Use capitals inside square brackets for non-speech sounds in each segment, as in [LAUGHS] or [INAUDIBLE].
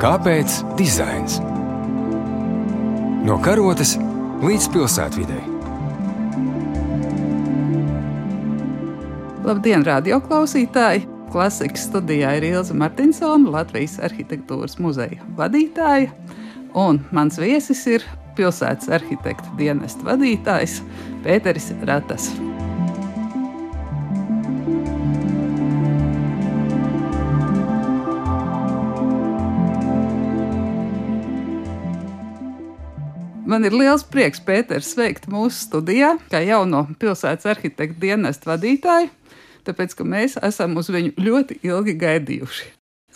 Kāpēc dizains? No karotes līdz pilsētvidai. Labdien, radioklausītāji! Klasikas studijā ir Ilza Martinsona, Latvijas arhitektūras muzeja vadītāja, un mans viesis ir pilsētas arhitekta dienesta vadītājs Pēteris Ratas. Man ir liels prieks, Pēters, sveikt mūsu studijā, kā jauno pilsētas arhitekta dienesta vadītāju, tāpēc ka mēs esam uz viņu ļoti ilgi gaidījuši.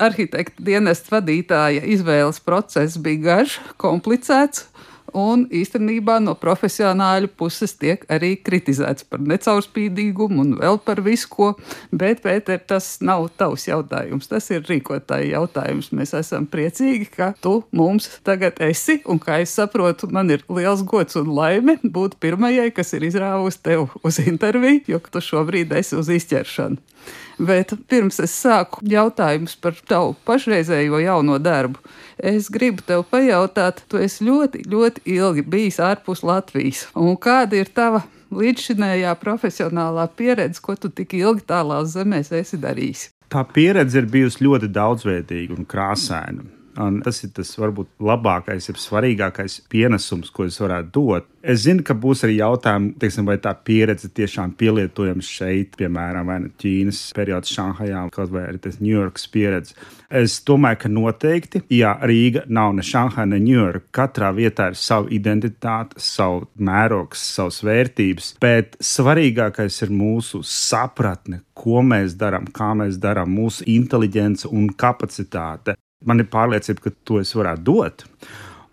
Arhitekta dienesta vadītāja izvēles process bija garš, komplicēts, un īstenībā no profesionāļu puses tiek arī kritizēts par necaurspīdīgumu un vēl par visu ko. Bet, Pēter, tas nav tavs jautājums, tas ir rīkotāja jautājums. Mēs esam priecīgi, ka tu mums tagad esi, un kā es saprotu, man ir liels gods un laime būt pirmajai, kas ir izrāvusi tev uz interviju, jo tu šobrīd esi uz izķeršanu. Bet pirms es sāku jautājumus par tavu pašreizējo jauno darbu, es gribu tev pajautāt, tu esi ļoti, ļoti ilgi bijis ārpus Latvijas. Un kāda ir tava līdzšinējā profesionālā pieredze, ko tu tik ilgi tālās zemēs esi darījis? Tā pieredze ir bijusi ļoti daudzveidīga un krāsaina. Un tas ir tas varbūt labākais, ir svarīgākais pienesums, ko es varētu dot. Es zinu, ka būs arī jautājumi, teiksim, vai tā pieredze tiešām pielietojama šeit, piemēram, vai nu Ķīnas periods Šanhajā, kaut vai arī tas Ņujorkas pieredze. Es domāju, ka noteikti, ja Rīga nav ne Šanhaja, ne Ņujorka, katrā vietā ir sava identitāte, savu mērogs, savas vērtības, bet svarīgākais ir mūsu sapratne, ko mēs darām, kā mēs darām, mūsu inteliģence un kapacitāte man ir pārliecība, ka to es varētu dot.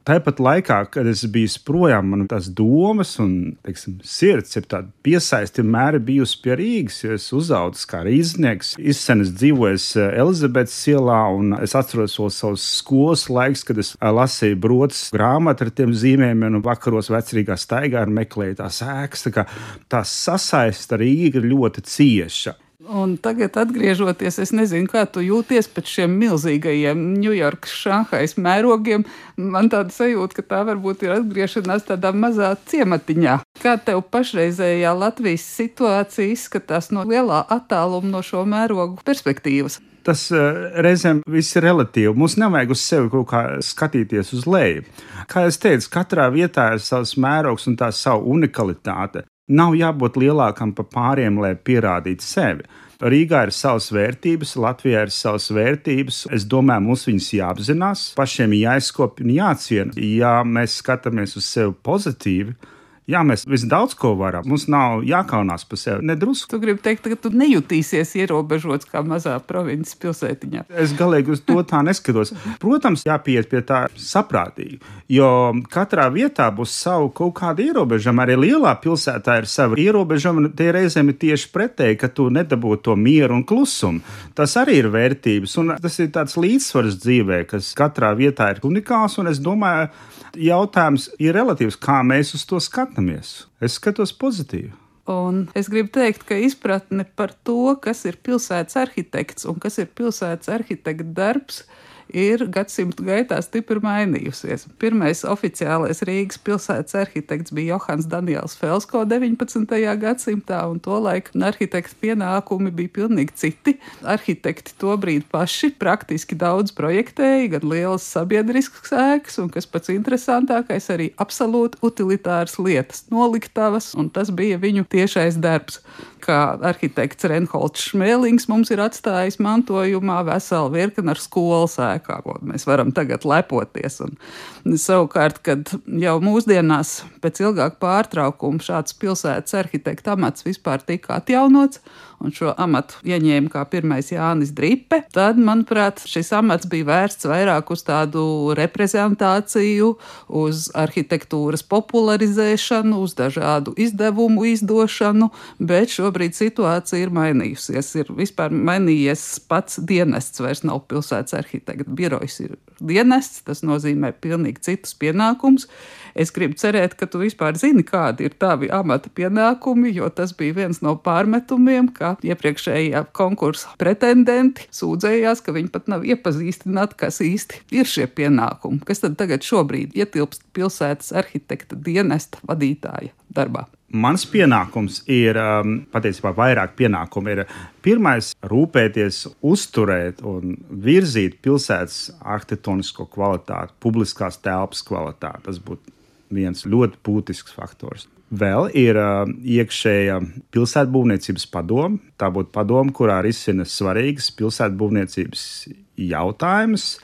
Tāpat laikā, kad es biju projām, man tās domas un teiksim, sirds ir piesaistīta vienmēr bijusi pie Rīgas. Jo es uzaugu kā rīznieks, izsenis dzīvojis eh, Elizabetes ielā, un es atceros vēl savus skolas laikus, kad es eh, lasīju brodas grāmatu ar tiem zīmējumiem, un vakaros vecrīgā staigā meklēju tās ēkas. Tā, tā sasaiste ar Rīgu ir ļoti cieša. Un tagad, atgriežoties, es nezinu, kā tu jūties pēc šiem milzīgajiem Ņujorkas, Šanhajas mērogiem. Man tāda sajūta, ka tā varbūt ir atgriešanās tādā mazā ciematiņā. Kā tev pašreizējā Latvijas situācija izskatās no lielā attāluma no šo mērogu perspektīvas? Tas uh, reizēm viss ir relatīvi. Mums nevajag uz sevi kaut kā skatīties uz leju. Kā jau teicu, katrā vietā ir savs mērogs un tā sava unikalitāte. Nav jābūt lielākam par pāriem, lai pierādītu sevi. Rīgā ir savas vērtības, Latvijā ir savas vērtības. Es domāju, mums viņas jāapzinās, pašiem jāizkopja un jāciena. Ja mēs skatāmies uz sevi pozitīvi, Jā, mēs visi daudz ko varam. Mums nav jākaunās par sevi. Nedrusku. Tu gribi teikt, ka tu nejutīsies ierobežots kā mazā provinces pilsētiņā. Es galīgi uz to tā neskatos. Protams, jāpieiet pie tā saprātīgi, jo katrā vietā būs savu kaut kāda ierobežojuma. Arī lielā pilsētā ir sava ierobežojuma. Tie reizēm ir tieši pretēji, ka tu nedabū to mieru un klusumu. Tas arī ir vērtības, un tas ir tāds līdzsvars dzīvē, kas katrā vietā ir unikāls. Un es domāju, jautājums ir relatīvs, kā mēs uz to skatāmies. Es skatos pozitīvi. Un es gribu teikt, ka izpratne par to, kas ir pilsētas arhitekts un kas ir pilsētas arhitekta darbs, ir ir gadsimtu gaitā stipri mainījusies. Pirmais oficiālais Rīgas pilsētas arhitekts bija Johans Daniels Felsko 19. gadsimtā, un tolaik arhitekta pienākumi bija pilnīgi citi. Arhitekti tobrīd paši praktiski daudz projektēja, gan lielas sabiedriskas ēkas, un kas pats interesantākais, arī absolūti utilitāras lietas, noliktavas, un tas bija viņu tiešais darbs kā arhitekts Renholds Šmēlings mums ir atstājis mantojumā veselu virkni ar skolas ēkām, ko mēs varam tagad lepoties. Un savukārt, kad jau mūsdienās pēc ilgāka pārtraukuma šāds pilsētas arhitekta amats vispār tika atjaunots, un šo amatu ieņēma kā pirmais Jānis Dripe, tad, manuprāt, šis amats bija vērsts vairāk uz tādu reprezentāciju, uz arhitektūras popularizēšanu, uz dažādu izdevumu izdošanu, bet šobrīd situācija ir mainījusies. Ir vispār mainījies pats dienests, vairs nav pilsētas arhitekta birojs, ir dienests, tas nozīmē pilnīgi citus pienākumus. Es gribu cerēt, ka tu vispār zini, kādi ir tavi amata pienākumi, jo tas bija viens no pārmetumiem, ka iepriekšējā konkursa pretendenti sūdzējās, ka viņi pat nav iepazīstināti, kas īsti ir šie pienākumi. Kas tad tagad šobrīd ietilpst pilsētas arhitekta dienesta vadītāja darbā? Mans pienākums ir um, patiesībā vairāk pienākumu. Ir pirmais, rūpēties, uzturēt un virzīt pilsētas arhitektonisko kvalitāti, publiskās telpas kvalitāti. Tas būtu viens ļoti būtisks faktors. Vēl ir uh, iekšēja pilsētbūvniecības padome. Tā būtu padome, kurā risina svarīgas pilsētbūvniecības jautājumus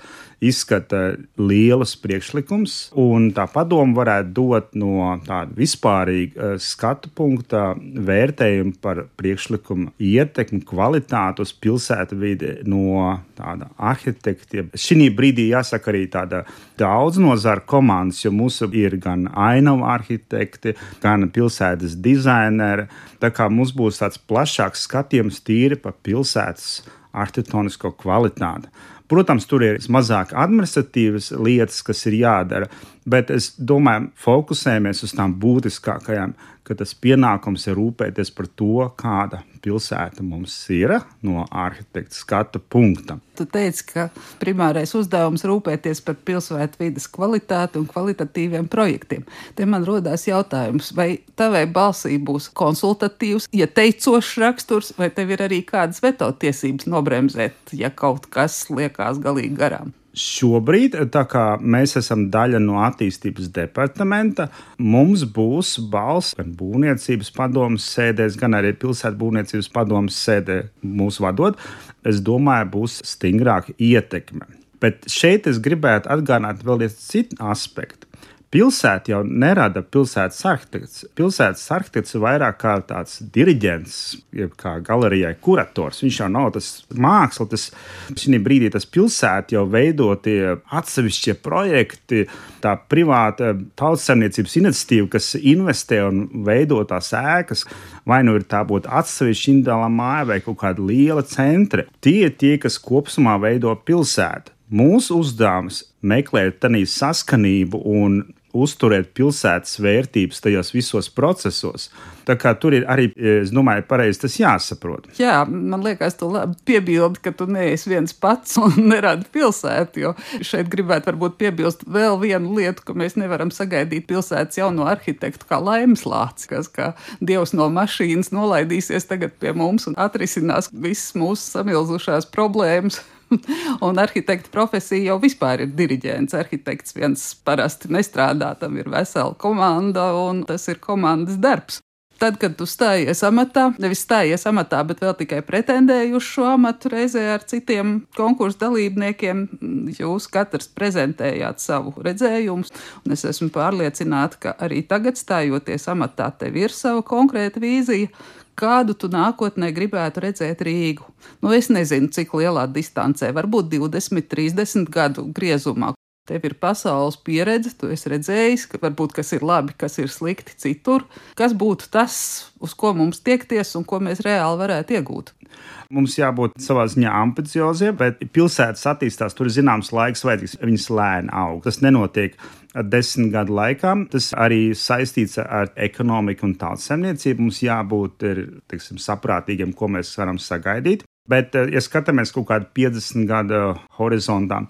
izskata lielus priekšlikumus, un tā padoma varētu dot no tāda vispārīga eh, skatu punkta vērtējumu par priekšlikumu ietekmi, kvalitāti uz pilsētu vidi no tāda arhitekta. Šī brīdī jāsaka arī tāda daudz nozaru komandas, jo mūsu ir gan ainavu arhitekti, gan pilsētas dizaineri. Tā kā mums būs tāds plašāks skatījums tīri par pilsētas arhitektonska is. Protams, tur ir mazāk administratīvas lietas, kas ir jādara, bet es domāju, fokusējamies uz tām būtiskākajām, ka tas pienākums ir rūpēties par to, kāda pilsēta mums ir no arhitekta skatu punkta. Tu teici, ka primārais uzdevums ir rūpēties par pilsētu vidas kvalitāti un kvalitatīviem projektiem. Te man rodas jautājums, vai tavai balsī būs konsultatīvs, ieteicošs raksturs, vai tev ir arī kādas veto tiesības nobremzēt, ja kaut kas liekas galīgi garām? Šobrīd, tā kā mēs esam daļa no attīstības departamenta, mums būs balss gan būvniecības padomus sēdēs, gan arī pilsētu būvniecības padomus sēdē mūs vadot. Es domāju, būs stingrāka ietekme. Bet šeit es gribētu atgādināt vēl vienu citu aspektu. Pilsēta jau nerada pilsētas arhitekts. Pilsētas arhitekts ir vairāk kā tāds diriģents, jeb kā galerijai kurators. Viņš jau nav tas māksla, tas šī brīdī tas pilsēta jau veidotie atsevišķie projekti, tā privāta tautsemniecības iniciatīva, kas investē un veido tās ēkas, vai nu ir tā būtu atsevišķa individuālā māja vai kaut kāda liela centra. Tie ir tie, kas kopumā veido pilsētu. Mūsu uzdevums meklēt tādā saskanību un uzturēt pilsētas vērtības tajos visos procesos. Tā kā tur ir arī, es domāju, pareizi tas jāsaprot. Jā, man liekas, tu piebildi, ka tu neesi viens pats un [LAUGHS] neradi pilsētu, jo šeit gribētu varbūt piebilst vēl vienu lietu, ka mēs nevaram sagaidīt pilsētas jauno arhitektu kā laimeslāci, kas kā dievs no mašīnas nolaidīsies tagad pie mums un atrisinās visas mūsu samilzušās problēmas. [LAUGHS] un arhitekta profesija jau vispār ir diriģents. Arhitekts viens parasti nestrādā, tam ir vesela komanda, un tas ir komandas darbs. Tad, kad tu stājies amatā, nevis stājies amatā, bet vēl tikai pretendēji uz šo amatu reizē ar citiem konkursu dalībniekiem, jūs katrs prezentējāt savu redzējumu. Es esmu pārliecināta, ka arī tagad stājoties amatā, tev ir sava konkrēta vīzija, kādu tu nākotnē gribētu redzēt Rīgu. Nu, es nezinu, cik lielā distancē, varbūt 20, 30 gadu griezumā. Tev ir pasaules pieredze, tu esi redzējis, ka varbūt kas ir labi, kas ir slikti citur. Kas būtu tas, uz ko mums tiekties un ko mēs reāli varētu iegūt? Mums jābūt savā ziņā ambicioziem, bet pilsētas attīstās, tur ir zināms laiks vajadzīgs, viņas lēni aug. Tas nenotiek desmit gadu laikā. Tas arī saistīts ar ekonomiku un tautsemniecību. Mums jābūt ir, teiksim, saprātīgiem, ko mēs varam sagaidīt. Bet, ja skatāmies kaut kādu 50 gadu horizontā,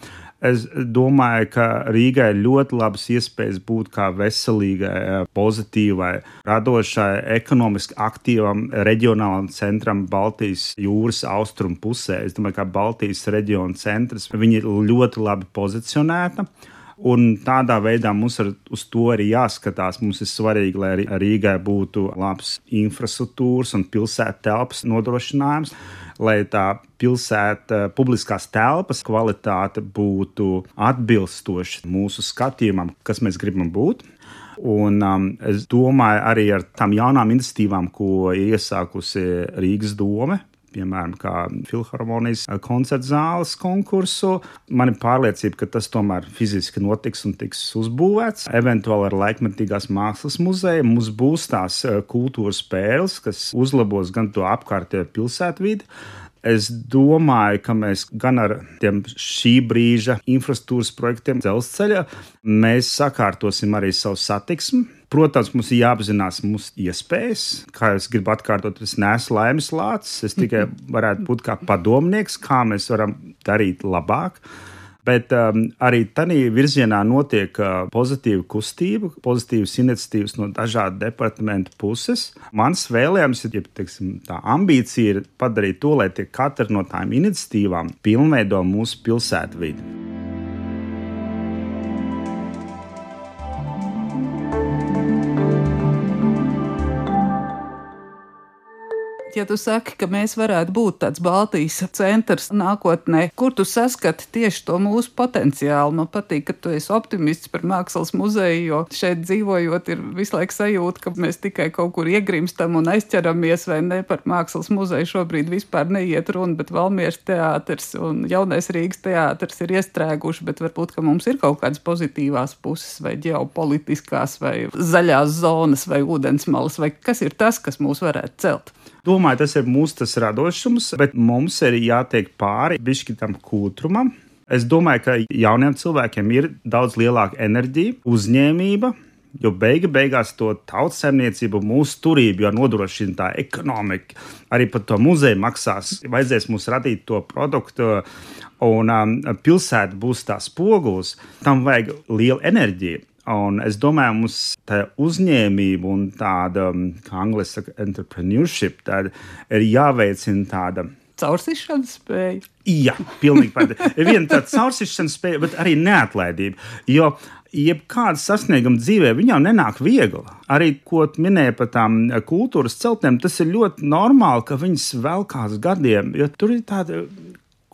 Es domāju, ka Rīgai ir ļoti labas iespējas būt kā veselīgai, pozitīvai, radošai, ekonomiski aktīvam reģionālam centram Baltijas jūras austrumu pusē. Es domāju, ka Baltijas reģiona centrs ir ļoti labi pozicionēta. Un tādā veidā mums ar, uz to arī jāskatās. Mums ir svarīgi, lai Rīgai būtu labs infrastruktūras un pilsētas telpas nodrošinājums lai tā pilsēta, publiskās telpas kvalitāte būtu atbilstoša mūsu skatījumam, kas mēs gribam būt. Un um, es domāju arī ar tām jaunām iniciatīvām, ko iesākusi Rīgas doma, piemēram, filharmonijas koncerta zāles konkursu. Man ir pārliecība, ka tas tomēr fiziski notiks un tiks uzbūvēts. Eventuāli ar laikmetīgās mākslas muzeju mums būs tās eh, kultūras pērles, kas uzlabos gan to apkārtējo pilsētvidi, Es domāju, ka mēs gan ar tiem šī brīža infrastruktūras projektiem dzelzceļa, mēs sakārtosim arī savu satiksmi. Protams, mums ir jāapzinās mūsu iespējas. Kā jau es gribu atkārtot, es neesmu laimes lācis. Es tikai [LAUGHS] varētu būt kā padomnieks, kā mēs varam darīt labāk. Bet um, arī tādā virzienā notiek uh, pozitīva kustība, pozitīvas iniciatīvas no dažādu departamentu puses. Mans vēlējums ja teiksim, tā ambīcija ir padarīt to, lai katra no tām iniciatīvām pilnveido mūsu pilsētvidi. ja tu saki, ka mēs varētu būt tāds Baltijas centrs nākotnē, kur tu saskati tieši to mūsu potenciālu. Man patīk, ka tu esi optimists par mākslas muzeju, jo šeit dzīvojot, ir visu laiku sajūta, ka mēs tikai kaut kur iegrimstam un aizķeramies, vai ne par mākslas muzeju šobrīd vispār neiet runa, bet Valmieras teātris un Jaunais Rīgas teātris ir iestrēguši, bet varbūt, ka mums ir kaut kādas pozitīvās puses vai ģeopolitiskās vai zaļās zonas vai ūdensmalas vai kas ir tas, kas mūs varētu celt. Domāju, tas ir mūsu tas radošums, bet mums ir jātiek pāri bišķitam kūtrumam. Es domāju, ka jauniem cilvēkiem ir daudz lielāka enerģija, uzņēmība, jo beiga beigās to tautsēmniecību, mūsu turību jau nodrošina tā ekonomika. Arī par to muzeju maksās. Vajadzēs mums radīt to produktu, un um, pilsēta būs tās poguls. Tam vajag liela enerģija. Un es domāju, mums tā uzņēmība un tāda, um, kā angļuiski saka, entrepreneurship, tāda ir jāveicina tāda. Caursišanas spēja. Jā, pilnīgi pareizi. Viena tāda caursišanas spēja, bet arī neatlaidība. Jo jebkāda sasnieguma dzīvē, viņam nenāk viegli. Arī, ko minēja par tām kultūras celtnēm, tas ir ļoti normāli, ka viņas velkās gadiem, jo tur ir tāda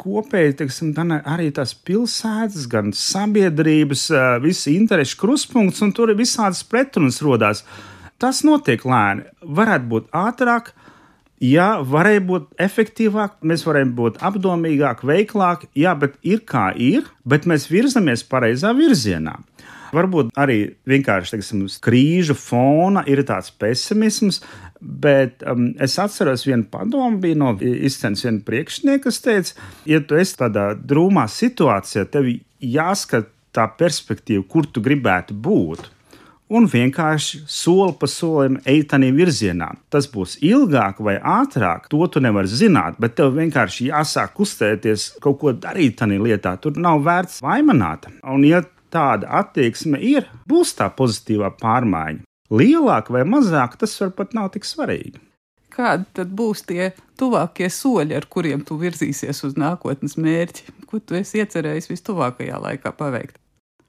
kopēji teiksim, arī tās pilsētas, gan sabiedrības, visas interešu kruspunkts, un tur ir visādas pretrunas rodās. Tas notiek lēni, varētu būt ātrāk. Jā, varēja būt efektīvāk, mēs varējām būt apdomīgāki, veiklāki, jā, bet ir kā ir, bet mēs virzamies pareizā virzienā. Varbūt arī vienkārši teiksim, krīžu fona ir tāds pesimisms, Bet um, es atceros, viena padoma bija no izcens viena priekšnieka, kas teica, ja tu esi tādā drūmā situācijā, tev jāskat tā perspektīva, kur tu gribētu būt. Un vienkārši soli pa solim ej tādā virzienā. Tas būs ilgāk vai ātrāk, to tu nevari zināt, bet tev vienkārši jāsāk kustēties, kaut ko darīt tajā lietā. Tur nav vērts vaimanāt. Un, ja tāda attieksme ir, būs tā pozitīvā pārmaiņa lielāka vai mazāka, tas var pat nav tik svarīgi. Kādi tad būs tie tuvākie soļi, ar kuriem tu virzīsies uz nākotnes mērķi? Ko tu esi iecerējis vistuvākajā laikā paveikt?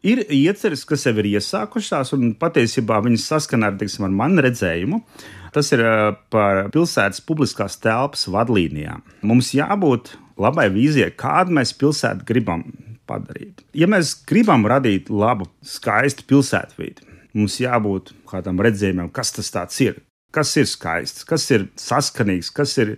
Ir ieceres, kas jau ir iesākušās, un patiesībā viņas saskana ar, teiksim, ar manu redzējumu. Tas ir par pilsētas publiskās telpas vadlīnijām. Mums jābūt labai vīzijai, kādu mēs pilsētu gribam padarīt. Ja mēs gribam radīt labu, skaistu pilsētvidi, Mums jābūt kādam redzējumam, kas tas ir. Kas ir skaists, kas ir saskanīgs, kas ir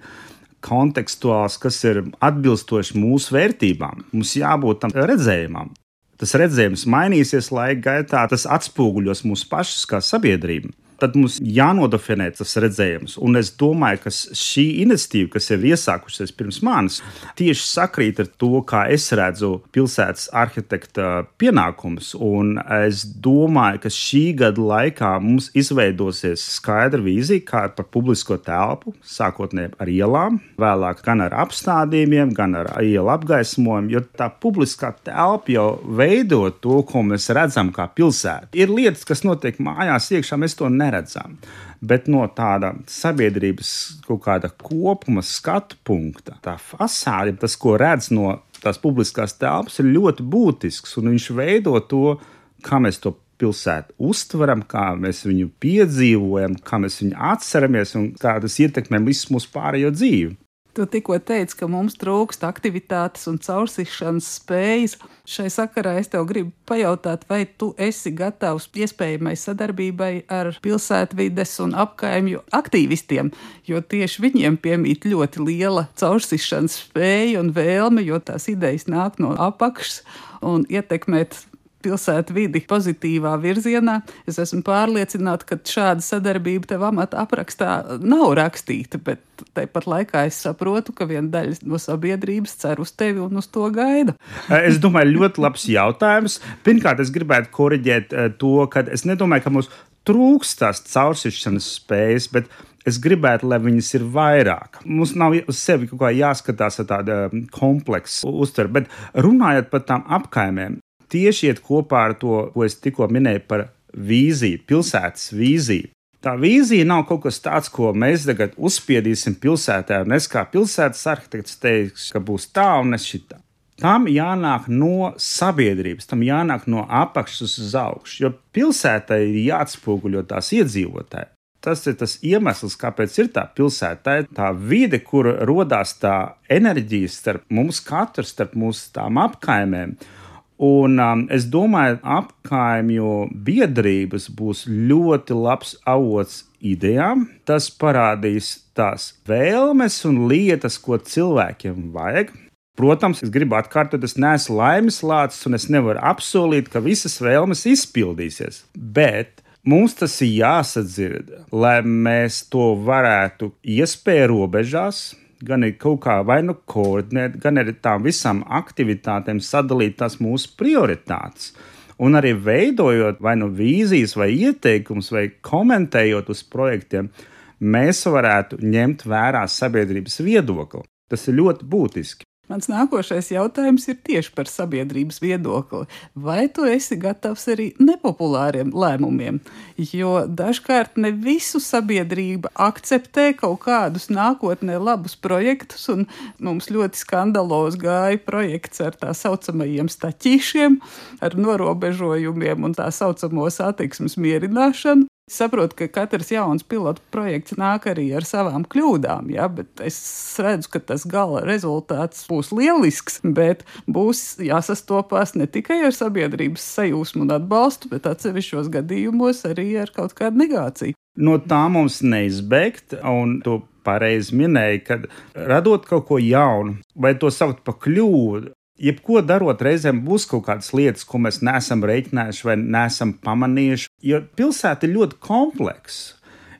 kontekstuāls, kas ir atbilstošs mūsu vērtībām. Mums jābūt tam redzējumam. Tas redzējums mainīsies laika gaitā, tas atspoguļos mūsu pašus kā sabiedrību tad mums jānodefinē tas redzējums. Un es domāju, ka šī iniciatīva, kas ir iesākusies pirms manis, tieši sakrīt ar to, kā es redzu pilsētas arhitekta pienākumus. Un es domāju, ka šī gada laikā mums izveidosies skaidra vīzija, kā par publisko telpu, sākotnēji ar ielām, vēlāk gan ar apstādījumiem, gan ar ielu apgaismojumu, jo tā publiskā telpa jau veido to, ko mēs redzam kā pilsētu. Ir lietas, kas notiek mājās iekšā, mēs to nedarām neredzam. Bet no tāda sabiedrības kaut kāda kopuma skatu punkta, tā fasāde, tas, ko redz no tās publiskās telpas, ir ļoti būtisks. Un viņš veido to, kā mēs to pilsētu uztveram, kā mēs viņu piedzīvojam, kā mēs viņu atceramies un kā tas ietekmē visu mūsu pārējo dzīvi. Tu tikko teici, ka mums trūkst aktivitātes un caursišanas spējas. Šai sakarā es tev gribu pajautāt, vai tu esi gatavs iespējamai sadarbībai ar pilsētvides un apkaimju aktīvistiem, jo tieši viņiem piemīt ļoti liela caursišanas spēja un vēlme, jo tās idejas nāk no apakšas un ietekmēt pilsētu vidi pozitīvā virzienā. Es esmu pārliecināta, ka šāda sadarbība tev amata aprakstā nav rakstīta, bet tāpat laikā es saprotu, ka viena daļa no sabiedrības cer uz tevi un uz to gaida. es domāju, ļoti labs jautājums. Pirmkārt, es gribētu koriģēt eh, to, ka es nedomāju, ka mums trūkst tās caursišanas spējas, bet es gribētu, lai viņas ir vairāk. Mums nav uz sevi kaut kā jāskatās ar tādu um, kompleksu uztveru, bet runājot par tām apkaimēm, tieši iet kopā ar to, ko es tikko minēju par vīziju, pilsētas vīziju. Tā vīzija nav kaut kas tāds, ko mēs tagad uzspiedīsim pilsētā, un es kā pilsētas arhitekts teikšu, ka būs tā un es šitā. Tam jānāk no sabiedrības, tam jānāk no apakšas uz augšu, jo pilsētai ir jāatspoguļo tās iedzīvotāji. Tas ir tas iemesls, kāpēc ir tā pilsēta. Tā ir tā vide, kur radās tā enerģija starp mums katru, starp mūsu tām apkaimēm. Un um, es domāju, ka apkaimju biedrības būs ļoti labs avots idejām. Tas parādīs tās vēlmes un lietas, ko cilvēkiem vajag. Protams, es gribu atkārtot, es neesmu laimes lācis un es nevaru apsolīt, ka visas vēlmes izpildīsies. Bet Mums tas ir jāsadzird, lai mēs to varētu iespēju robežās, gan ir kaut kā vai nu koordinēt, gan arī tām visām aktivitātēm sadalīt tās mūsu prioritātes. Un arī veidojot vai nu vīzijas, vai ieteikumus, vai komentējot uz projektiem, mēs varētu ņemt vērā sabiedrības viedokli. Tas ir ļoti būtiski. Mans nākošais jautājums ir tieši par sabiedrības viedokli. Vai tu esi gatavs arī nepopulāriem lēmumiem? Jo dažkārt ne visu sabiedrība akceptē kaut kādus nākotnē labus projektus, un mums ļoti skandalos gāja projekts ar tā saucamajiem staķīšiem, ar norobežojumiem un tā saucamo satiksmes mierināšanu. Saprotu, ka katrs jauns pilotu projekts nāk arī ar savām kļūdām, ja, bet es redzu, ka tas gala rezultāts būs lielisks, bet būs jāsastopās ne tikai ar sabiedrības sajūsmu un atbalstu, bet atsevišķos gadījumos arī ar kaut kādu negāciju. No tā mums neizbēgt, un to pareizi minēja, kad radot kaut ko jaunu, vai to saukt par kļūdu, Jebko darot, reizēm būs kaut kādas lietas, ko mēs neesam reiķinājuši vai neesam pamanījuši. Jo pilsēta ir ļoti kompleksa.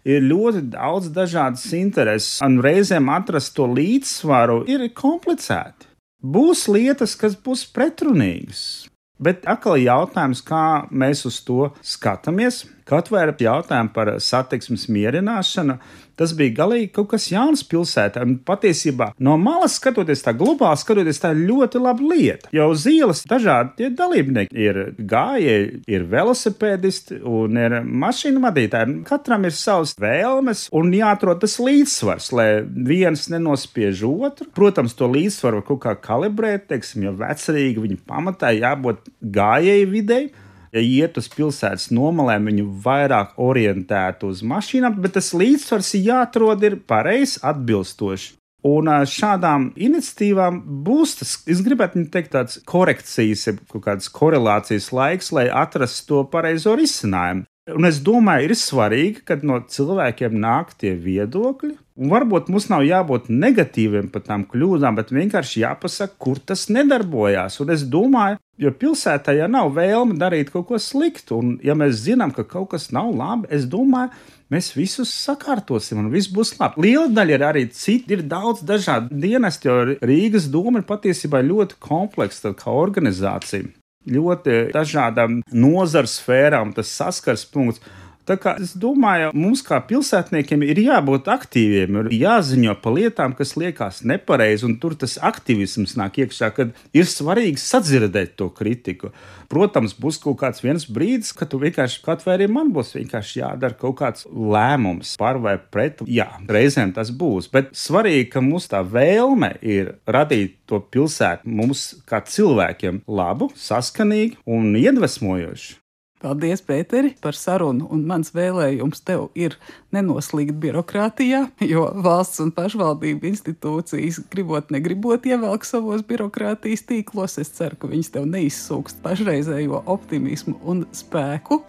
Ir ļoti daudz dažādas intereses, un reizēm atrast to līdzsvaru ir komplicēti. Būs lietas, kas būs pretrunīgas. Bet atkal jautājums, kā mēs uz to skatāmies. Kaut vai ar jautājumu par satiksmes mierināšanu, Tas bija galīgi kaut kas jauns pilsētā. Un patiesībā no malas skatoties, tā globāli skatoties, tā ir ļoti laba lieta. Jo uz ielas dažādi dalībnieki ir gājēji, ir velosipēdisti un ir mašīnu vadītāji. Katram ir savas vēlmes un jāatrod tas līdzsvars, lai viens nenospiež otru. Protams, to līdzsvaru var kaut kā kalibrēt, teiksim, jo vecerīgi viņa pamatā jābūt gājēju videi ja iet uz pilsētas nomalēm, viņu vairāk orientētu uz mašīnām, bet tas līdzsvars jāatrod ir pareizs, atbilstošs. Un šādām iniciatīvām būs tas, es gribētu teikt, tāds korekcijas, kaut kādas korelācijas laiks, lai atrastu to pareizo risinājumu. Un es domāju, ir svarīgi, kad no cilvēkiem nāk tie viedokļi. Un varbūt mums nav jābūt negatīviem par tām kļūdām, bet vienkārši jāpasaka, kur tas nedarbojās. Un es domāju, jo pilsētā jau nav vēlme darīt kaut ko sliktu. Un, ja mēs zinām, ka kaut kas nav labi, es domāju, mēs visus sakārtosim un viss būs labi. Liela daļa ir arī citi, ir daudz dažādu dienestu, jo Rīgas doma ir patiesībā ļoti kompleksa organizācija ļoti dažādām nozaru sfērām, tas saskars punkts. Tā kā es domāju, mums kā pilsētniekiem ir jābūt aktīviem, ir jāziņo par lietām, kas liekas nepareizi, un tur tas aktivisms nāk iekšā, kad ir svarīgi sadzirdēt to kritiku. Protams, būs kaut kāds viens brīdis, kad tu vienkārši, kaut vai arī man būs vienkārši jādara kaut kāds lēmums par vai pret. Jā, reizēm tas būs, bet svarīgi, ka mums tā vēlme ir radīt to pilsētu mums kā cilvēkiem labu, saskanīgu un iedvesmojošu. Paldies, Pēteri, par sarunu. Un mans vēlējums tev ir nenoslīgt birokrātijā, jo valsts un pašvaldību institūcijas, gribot, negribot, ievelk savos birokrātijas tīklos. Es ceru, ka viņas tev neizsūkst pašreizējo optimismu un spēku.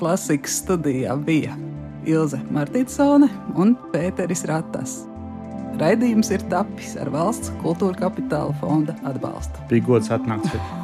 Klasikas studijā bija Ilze Martīsone un Pēteris Ratas. Raidījums ir tapis ar valsts kultūra kapitāla fonda atbalstu. Bija gods atnākt šeit.